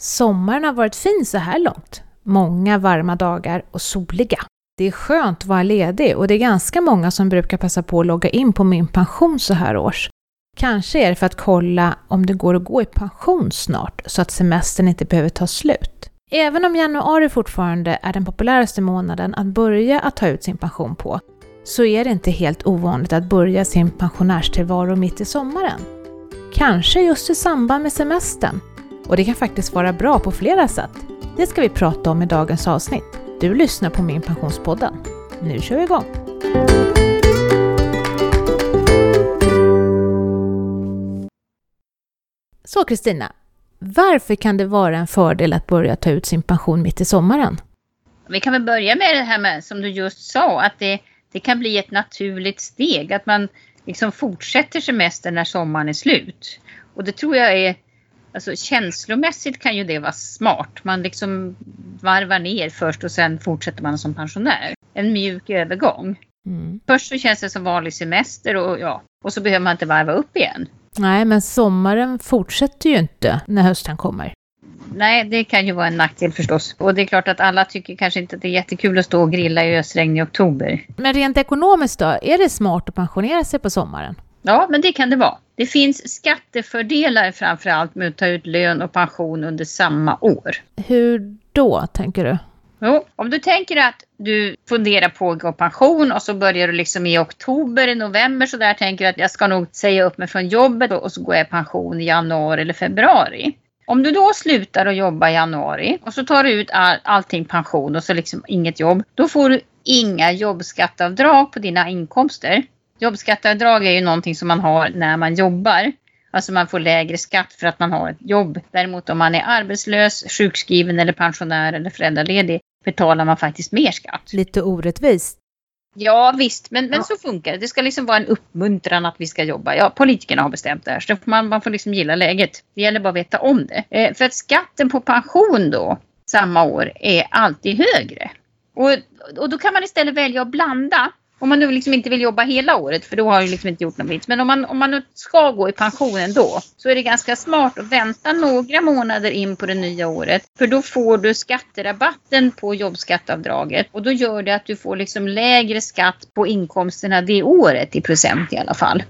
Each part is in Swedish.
Sommaren har varit fin så här långt. Många varma dagar och soliga. Det är skönt att vara ledig och det är ganska många som brukar passa på att logga in på min pension så här års. Kanske är det för att kolla om det går att gå i pension snart så att semestern inte behöver ta slut. Även om januari fortfarande är den populäraste månaden att börja att ta ut sin pension på, så är det inte helt ovanligt att börja sin pensionärstillvaro mitt i sommaren. Kanske just i samband med semestern. Och det kan faktiskt vara bra på flera sätt. Det ska vi prata om i dagens avsnitt. Du lyssnar på Min Pensionspodden. Nu kör vi igång! Så Kristina, varför kan det vara en fördel att börja ta ut sin pension mitt i sommaren? Vi kan väl börja med det här med, som du just sa, att det, det kan bli ett naturligt steg. Att man liksom fortsätter semestern när sommaren är slut. Och det tror jag är, alltså känslomässigt kan ju det vara smart. Man liksom varvar ner först och sen fortsätter man som pensionär. En mjuk övergång. Mm. Först så känns det som vanlig semester och ja, och så behöver man inte varva upp igen. Nej, men sommaren fortsätter ju inte när hösten kommer. Nej, det kan ju vara en nackdel förstås. Och det är klart att alla tycker kanske inte att det är jättekul att stå och grilla i ösregn i oktober. Men rent ekonomiskt då, är det smart att pensionera sig på sommaren? Ja, men det kan det vara. Det finns skattefördelar framför allt med att ta ut lön och pension under samma år. Hur då, tänker du? Jo, om du tänker att du funderar på att gå pension och så börjar du liksom i oktober, november så där tänker du att jag ska nog säga upp mig från jobbet och så går jag i pension i januari eller februari. Om du då slutar att jobba i januari och så tar du ut all, allting pension och så liksom inget jobb. Då får du inga jobbskatteavdrag på dina inkomster. Jobbskatteavdrag är ju någonting som man har när man jobbar. Alltså man får lägre skatt för att man har ett jobb. Däremot om man är arbetslös, sjukskriven eller pensionär eller föräldraledig betalar man faktiskt mer skatt. Lite orättvist. Ja visst, men, men så funkar det. Det ska liksom vara en uppmuntran att vi ska jobba. Ja, politikerna har bestämt det här så man, man får liksom gilla läget. Det gäller bara att veta om det. Eh, för att skatten på pension då samma år är alltid högre. Och, och då kan man istället välja att blanda om man nu liksom inte vill jobba hela året för då har ju liksom inte gjort någon vits. Men om man, om man nu ska gå i pension ändå så är det ganska smart att vänta några månader in på det nya året. För då får du skatterabatten på jobbskatteavdraget och då gör det att du får liksom lägre skatt på inkomsterna det året i procent i alla fall.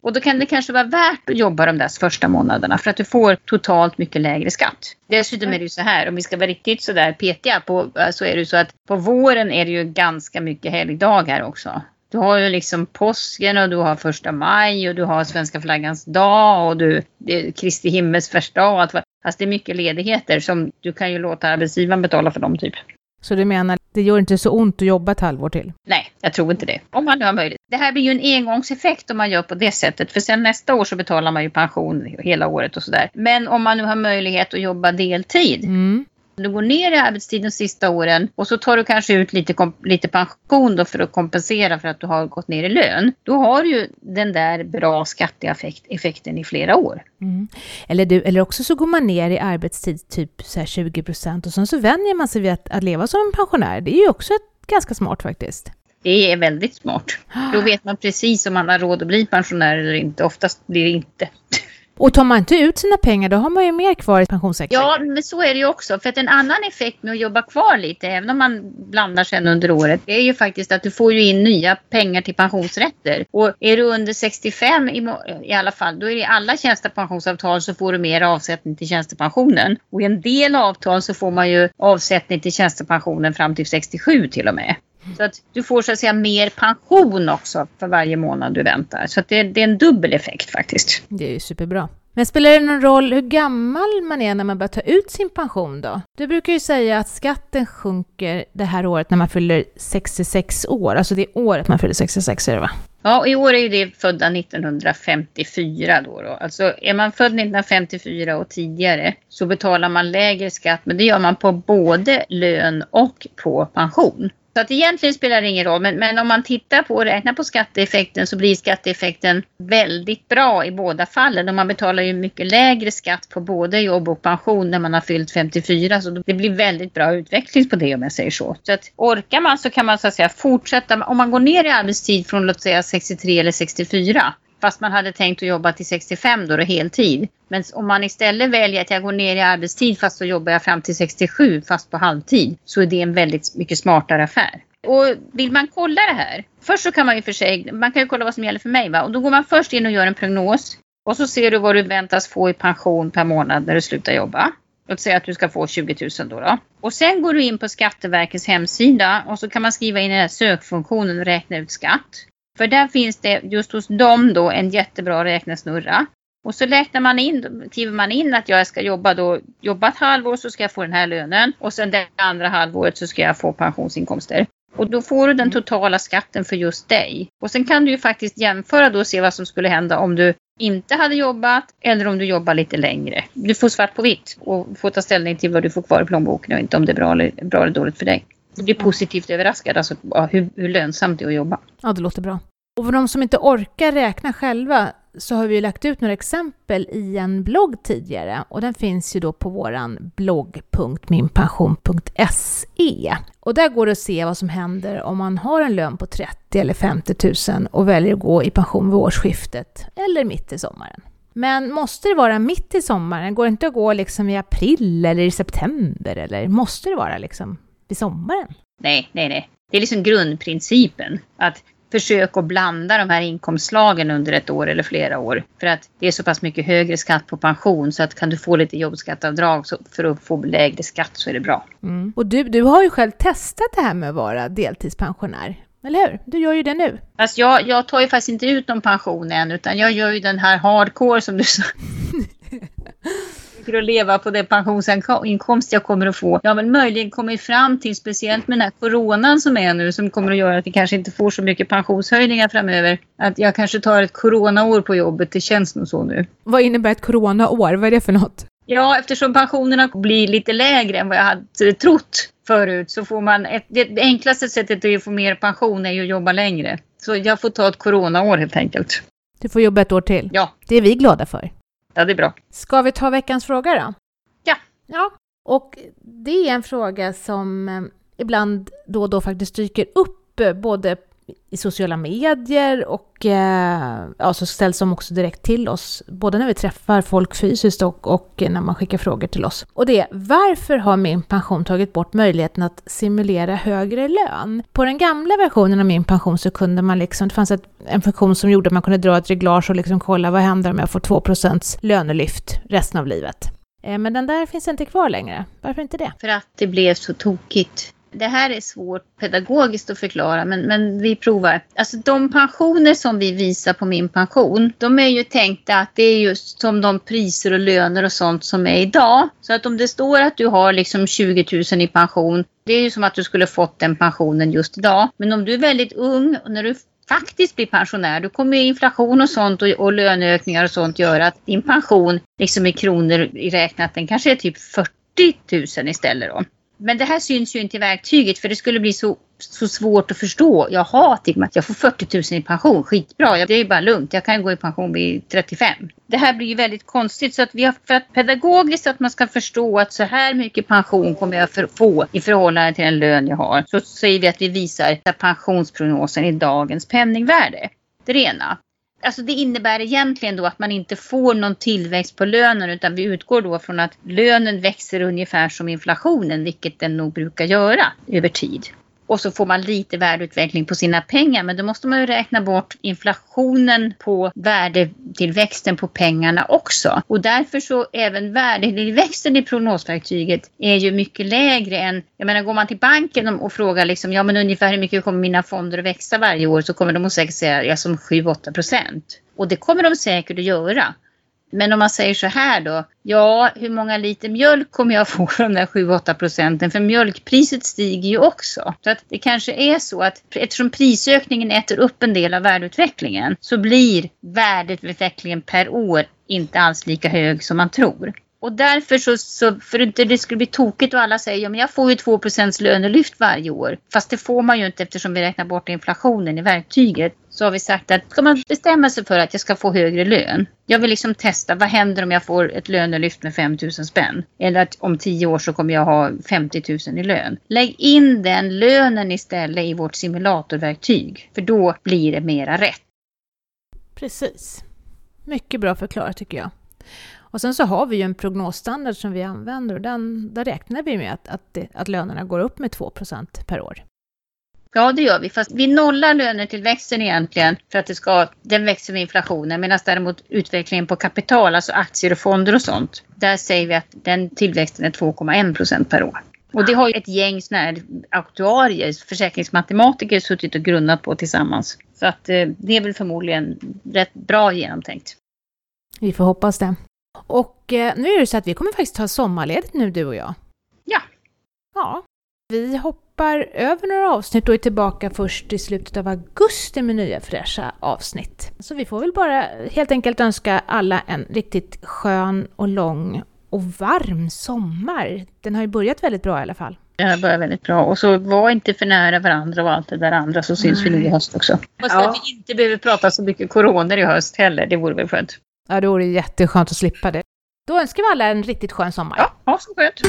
Och då kan det kanske vara värt att jobba de där första månaderna för att du får totalt mycket lägre skatt. Dessutom är det ju så här, om vi ska vara riktigt så där petiga på, så är det ju så att på våren är det ju ganska mycket helgdagar också. Du har ju liksom påsken och du har första maj och du har svenska flaggans dag och du, det är Kristi himmelsfärdsdag och allt Alltså det är mycket ledigheter som du kan ju låta arbetsgivaren betala för dem typ. Så du menar, det gör inte så ont att jobba ett halvår till? Nej, jag tror inte det. Om man nu har möjlighet. Det här blir ju en engångseffekt om man gör på det sättet. För sen nästa år så betalar man ju pension hela året och sådär. Men om man nu har möjlighet att jobba deltid. Mm. Du går ner i arbetstid de sista åren och så tar du kanske ut lite, lite pension då för att kompensera för att du har gått ner i lön. Då har du ju den där bra skatteeffekten i flera år. Mm. Eller, du, eller också så går man ner i arbetstid typ så 20 procent och sen så vänjer man sig vid att, att leva som en pensionär. Det är ju också ett, ganska smart faktiskt. Det är väldigt smart. Då vet man precis om man har råd att bli pensionär eller inte. Oftast blir det inte. Och tar man inte ut sina pengar då har man ju mer kvar i pensionssäcken. Ja, men så är det ju också. För att en annan effekt med att jobba kvar lite, även om man blandar sen under året, det är ju faktiskt att du får ju in nya pengar till pensionsrätter. Och är du under 65 i, i alla fall, då är det i alla tjänstepensionsavtal så får du mer avsättning till tjänstepensionen. Och i en del avtal så får man ju avsättning till tjänstepensionen fram till 67 till och med. Så att du får så att säga mer pension också för varje månad du väntar. Så att det, det är en dubbel effekt faktiskt. Det är ju superbra. Men spelar det någon roll hur gammal man är när man börjar ta ut sin pension då? Du brukar ju säga att skatten sjunker det här året när man fyller 66 år. Alltså det året man fyller 66 är det va? Ja, i år är det födda 1954 då, då. Alltså är man född 1954 och tidigare så betalar man lägre skatt men det gör man på både lön och på pension. Så att egentligen spelar det ingen roll, men, men om man tittar på och räknar på skatteeffekten så blir skatteeffekten väldigt bra i båda fallen. Och man betalar ju mycket lägre skatt på både jobb och pension när man har fyllt 54. Så det blir väldigt bra utveckling på det om jag säger så. Så att orkar man så kan man så att säga fortsätta. Om man går ner i arbetstid från låt säga 63 eller 64 Fast man hade tänkt att jobba till 65 då, då heltid. Men om man istället väljer att jag går ner i arbetstid fast så jobbar jag fram till 67 fast på halvtid. Så är det en väldigt mycket smartare affär. Och vill man kolla det här. Först så kan man ju för sig, man kan ju kolla vad som gäller för mig va. Och då går man först in och gör en prognos. Och så ser du vad du väntas få i pension per månad när du slutar jobba. Låt säga att du ska få 20 000 då, då. Och sen går du in på Skatteverkets hemsida och så kan man skriva in i den här sökfunktionen och räkna ut skatt. För där finns det just hos dem då en jättebra räknesnurra. Och så räknar man in, skriver man in att jag ska jobba då, jobba ett halvår så ska jag få den här lönen och sen det andra halvåret så ska jag få pensionsinkomster. Och då får du den totala skatten för just dig. Och sen kan du ju faktiskt jämföra då och se vad som skulle hända om du inte hade jobbat eller om du jobbar lite längre. Du får svart på vitt och får ta ställning till vad du får kvar i plånboken och inte om det är bra eller, bra eller dåligt för dig. Du blir positivt överraskad, alltså hur, hur lönsamt det är att jobba. Ja, det låter bra. Och för de som inte orkar räkna själva så har vi lagt ut några exempel i en blogg tidigare och den finns ju då på våran blogg.minpension.se. Och där går det att se vad som händer om man har en lön på 30 eller 50 000 och väljer att gå i pension vid årsskiftet eller mitt i sommaren. Men måste det vara mitt i sommaren? Går det inte att gå liksom i april eller i september? Eller måste det vara liksom vid sommaren? Nej, nej, nej. Det är liksom grundprincipen. Att försök att blanda de här inkomstslagen under ett år eller flera år. För att det är så pass mycket högre skatt på pension så att kan du få lite jobbskatteavdrag för att få lägre skatt så är det bra. Mm. Och du, du har ju själv testat det här med att vara deltidspensionär. Eller hur? Du gör ju det nu. Fast jag, jag tar ju faktiskt inte ut någon pension än utan jag gör ju den här hardcore som du sa. för att leva på den pensionsinkomst jag kommer att få. Jag har väl möjligen kommit fram till, speciellt med den här coronan som är nu, som kommer att göra att vi kanske inte får så mycket pensionshöjningar framöver, att jag kanske tar ett coronaår på jobbet. Det känns nog så nu. Vad innebär ett coronaår? Vad är det för något? Ja, eftersom pensionerna blir lite lägre än vad jag hade trott förut så får man ett, det enklaste sättet att få mer pension är ju att jobba längre. Så jag får ta ett coronaår helt enkelt. Du får jobba ett år till? Ja. Det är vi glada för. Ja, det är bra. Ska vi ta veckans fråga då? Ja. Ja, och det är en fråga som eh, ibland då och då faktiskt dyker upp eh, både i sociala medier och eh, ja, så ställs de också direkt till oss, både när vi träffar folk fysiskt och, och när man skickar frågor till oss. Och det är, varför har min pension tagit bort möjligheten att simulera högre lön? På den gamla versionen av min pension så kunde man liksom, det fanns ett, en funktion som gjorde att man kunde dra ett reglage och liksom kolla vad händer om jag får 2 lönelyft resten av livet. Eh, men den där finns inte kvar längre. Varför inte det? För att det blev så tokigt. Det här är svårt pedagogiskt att förklara men, men vi provar. Alltså de pensioner som vi visar på min pension, de är ju tänkta att det är just som de priser och löner och sånt som är idag. Så att om det står att du har liksom 20 000 i pension, det är ju som att du skulle fått den pensionen just idag. Men om du är väldigt ung och när du faktiskt blir pensionär, då kommer inflation och sånt och, och löneökningar och sånt göra att din pension liksom i kronor räknat, den kanske är typ 40 000 istället då. Men det här syns ju inte i verktyget för det skulle bli så, så svårt att förstå. Jaha, att jag får 40 000 i pension, skitbra, det är bara lugnt, jag kan gå i pension vid 35. Det här blir ju väldigt konstigt så att vi har för att pedagogiskt att man ska förstå att så här mycket pension kommer jag för, få i förhållande till den lön jag har. Så säger vi att vi visar pensionsprognosen i dagens penningvärde. Det är Det ena. Alltså det innebär egentligen då att man inte får någon tillväxt på lönen utan vi utgår då från att lönen växer ungefär som inflationen, vilket den nog brukar göra över tid och så får man lite värdeutveckling på sina pengar. Men då måste man ju räkna bort inflationen på värdetillväxten på pengarna också. Och därför så även värdetillväxten i prognosverktyget är ju mycket lägre än, jag menar går man till banken och frågar liksom, ja men ungefär hur mycket kommer mina fonder att växa varje år så kommer de att säkert säga, ja som 7-8 procent. Och det kommer de säkert att göra. Men om man säger så här då, ja hur många liter mjölk kommer jag få för de där 7-8 procenten? För mjölkpriset stiger ju också. Så att det kanske är så att eftersom prisökningen äter upp en del av värdeutvecklingen så blir värdeutvecklingen per år inte alls lika hög som man tror. Och därför så, så för att inte det skulle bli tokigt och alla säger ja men jag får ju 2% lönelyft varje år. Fast det får man ju inte eftersom vi räknar bort inflationen i verktyget. Så har vi sagt att ska man bestämma sig för att jag ska få högre lön. Jag vill liksom testa vad händer om jag får ett lönelyft med 5 000 spänn. Eller att om 10 år så kommer jag ha 50 000 i lön. Lägg in den lönen istället i vårt simulatorverktyg. För då blir det mera rätt. Precis. Mycket bra förklarat tycker jag. Och sen så har vi ju en prognosstandard som vi använder och den, där räknar vi med att, att, att lönerna går upp med 2% per år. Ja, det gör vi. Fast vi nollar lönetillväxten egentligen för att det ska, den växer med inflationen. Medan däremot utvecklingen på kapital, alltså aktier och fonder och sånt, där säger vi att den tillväxten är 2,1 procent per år. Och det har ju ett gäng såna här aktuarier, försäkringsmatematiker suttit och grunnat på tillsammans. Så att eh, det är väl förmodligen rätt bra genomtänkt. Vi får hoppas det. Och eh, nu är det så att vi kommer faktiskt ta sommarledigt nu du och jag. Ja. Ja. Vi hoppar över några avsnitt och är tillbaka först i slutet av augusti med nya fräscha avsnitt. Så vi får väl bara helt enkelt önska alla en riktigt skön och lång och varm sommar. Den har ju börjat väldigt bra i alla fall. Den har börjat väldigt bra. Och så var inte för nära varandra och allt det där andra så syns Nej. vi nu i höst också. Fast ja. att vi inte behöver prata så mycket corona i höst heller, det vore väl skönt. Ja, det vore jätteskönt att slippa det. Då önskar vi alla en riktigt skön sommar. Ja, ha så skönt.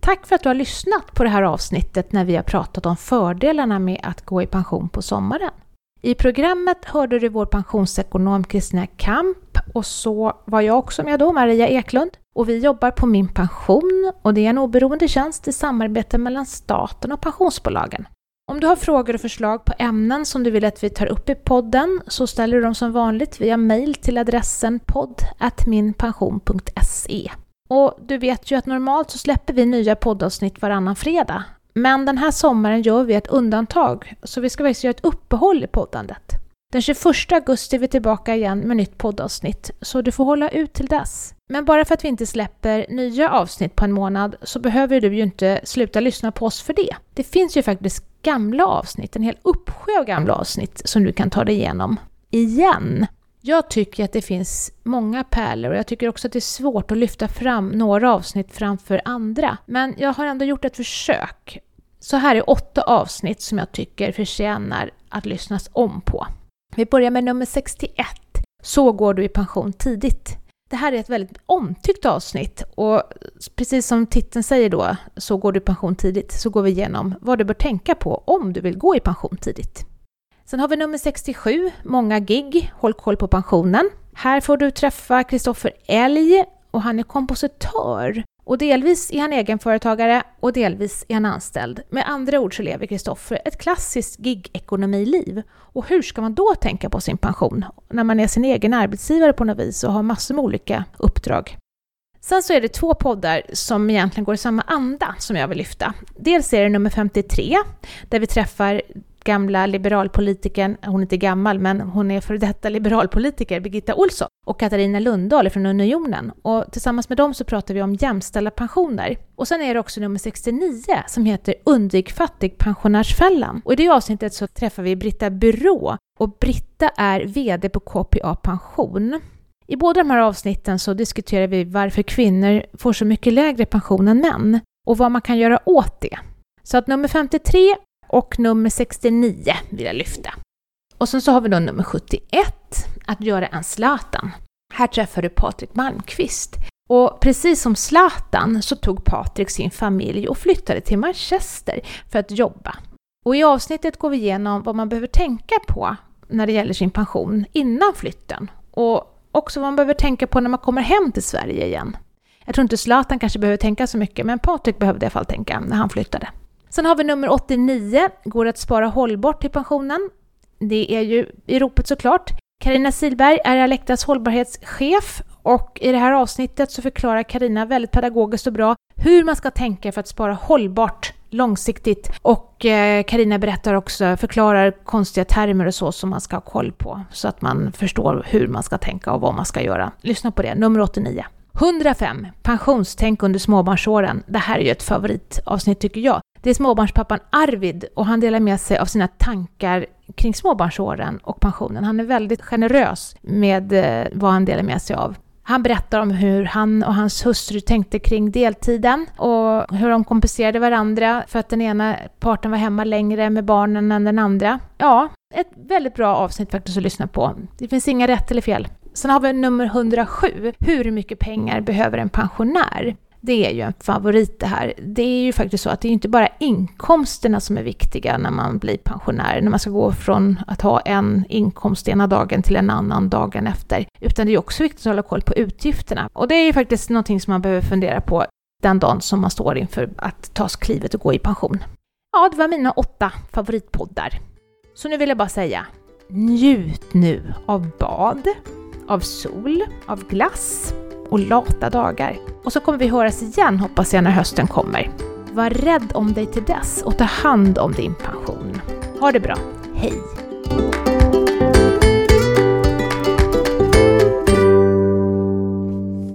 Tack för att du har lyssnat på det här avsnittet när vi har pratat om fördelarna med att gå i pension på sommaren. I programmet hörde du vår pensionsekonom Kristina Kamp och så var jag också med då, Maria Eklund. Och vi jobbar på Min Pension och det är en oberoende tjänst i samarbete mellan staten och pensionsbolagen. Om du har frågor och förslag på ämnen som du vill att vi tar upp i podden så ställer du dem som vanligt via mail till adressen podd.minpension.se. Och du vet ju att normalt så släpper vi nya poddavsnitt varannan fredag. Men den här sommaren gör vi ett undantag, så vi ska faktiskt göra ett uppehåll i poddandet. Den 21 augusti är vi tillbaka igen med nytt poddavsnitt, så du får hålla ut till dess. Men bara för att vi inte släpper nya avsnitt på en månad så behöver du ju inte sluta lyssna på oss för det. Det finns ju faktiskt gamla avsnitt, en hel uppsjö av gamla avsnitt som du kan ta dig igenom. Igen! Jag tycker att det finns många pärlor och jag tycker också att det är svårt att lyfta fram några avsnitt framför andra. Men jag har ändå gjort ett försök. Så här är åtta avsnitt som jag tycker förtjänar att lyssnas om på. Vi börjar med nummer 61. Så går du i pension tidigt. Det här är ett väldigt omtyckt avsnitt och precis som titeln säger då, så går du i pension tidigt, så går vi igenom vad du bör tänka på om du vill gå i pension tidigt. Sen har vi nummer 67, Många gig, Håll koll på pensionen. Här får du träffa Kristoffer Elg och han är kompositör. Och delvis är han egenföretagare och delvis är han anställd. Med andra ord så lever Kristoffer ett klassiskt gig-ekonomiliv. Och hur ska man då tänka på sin pension? När man är sin egen arbetsgivare på något vis och har massor med olika uppdrag. Sen så är det två poddar som egentligen går i samma anda som jag vill lyfta. Dels är det nummer 53, där vi träffar gamla liberalpolitikern, hon är inte gammal, men hon är för detta liberalpolitiker, Birgitta Olsson och Katarina Lundahl från Unionen. Och tillsammans med dem så pratar vi om jämställda pensioner. Och sen är det också nummer 69 som heter Undvik fattigpensionärsfällan. Och i det avsnittet så träffar vi Britta Byrå och Britta är VD på KPA Pension. I båda de här avsnitten så diskuterar vi varför kvinnor får så mycket lägre pension än män och vad man kan göra åt det. Så att nummer 53 och nummer 69 vill jag lyfta. Och sen så har vi då nummer 71, att göra en Zlatan. Här träffar du Patrik Malmqvist. Och precis som Zlatan så tog Patrik sin familj och flyttade till Manchester för att jobba. Och i avsnittet går vi igenom vad man behöver tänka på när det gäller sin pension innan flytten. Och också vad man behöver tänka på när man kommer hem till Sverige igen. Jag tror inte Zlatan kanske behöver tänka så mycket, men Patrik behövde i alla fall tänka när han flyttade. Sen har vi nummer 89, går att spara hållbart till pensionen. Det är ju i ropet såklart. Karina Silberg är Alektas hållbarhetschef och i det här avsnittet så förklarar Karina väldigt pedagogiskt och bra hur man ska tänka för att spara hållbart långsiktigt. Och eh, Karina berättar också, förklarar konstiga termer och så som man ska ha koll på så att man förstår hur man ska tänka och vad man ska göra. Lyssna på det, nummer 89. 105. Pensionstänk under småbarnsåren. Det här är ju ett favoritavsnitt tycker jag. Det är småbarnspappan Arvid och han delar med sig av sina tankar kring småbarnsåren och pensionen. Han är väldigt generös med eh, vad han delar med sig av. Han berättar om hur han och hans hustru tänkte kring deltiden och hur de kompenserade varandra för att den ena parten var hemma längre med barnen än den andra. Ja, ett väldigt bra avsnitt faktiskt att lyssna på. Det finns inga rätt eller fel. Sen har vi nummer 107. Hur mycket pengar behöver en pensionär? Det är ju en favorit det här. Det är ju faktiskt så att det är inte bara inkomsterna som är viktiga när man blir pensionär, när man ska gå från att ha en inkomst ena dagen till en annan dagen efter, utan det är också viktigt att hålla koll på utgifterna. Och det är ju faktiskt någonting som man behöver fundera på den dagen som man står inför att ta klivet och gå i pension. Ja, det var mina åtta favoritpoddar. Så nu vill jag bara säga, njut nu av bad, av sol, av glass och lata dagar. Och så kommer vi höras igen hoppas jag när hösten kommer. Var rädd om dig till dess och ta hand om din pension. Ha det bra. Hej!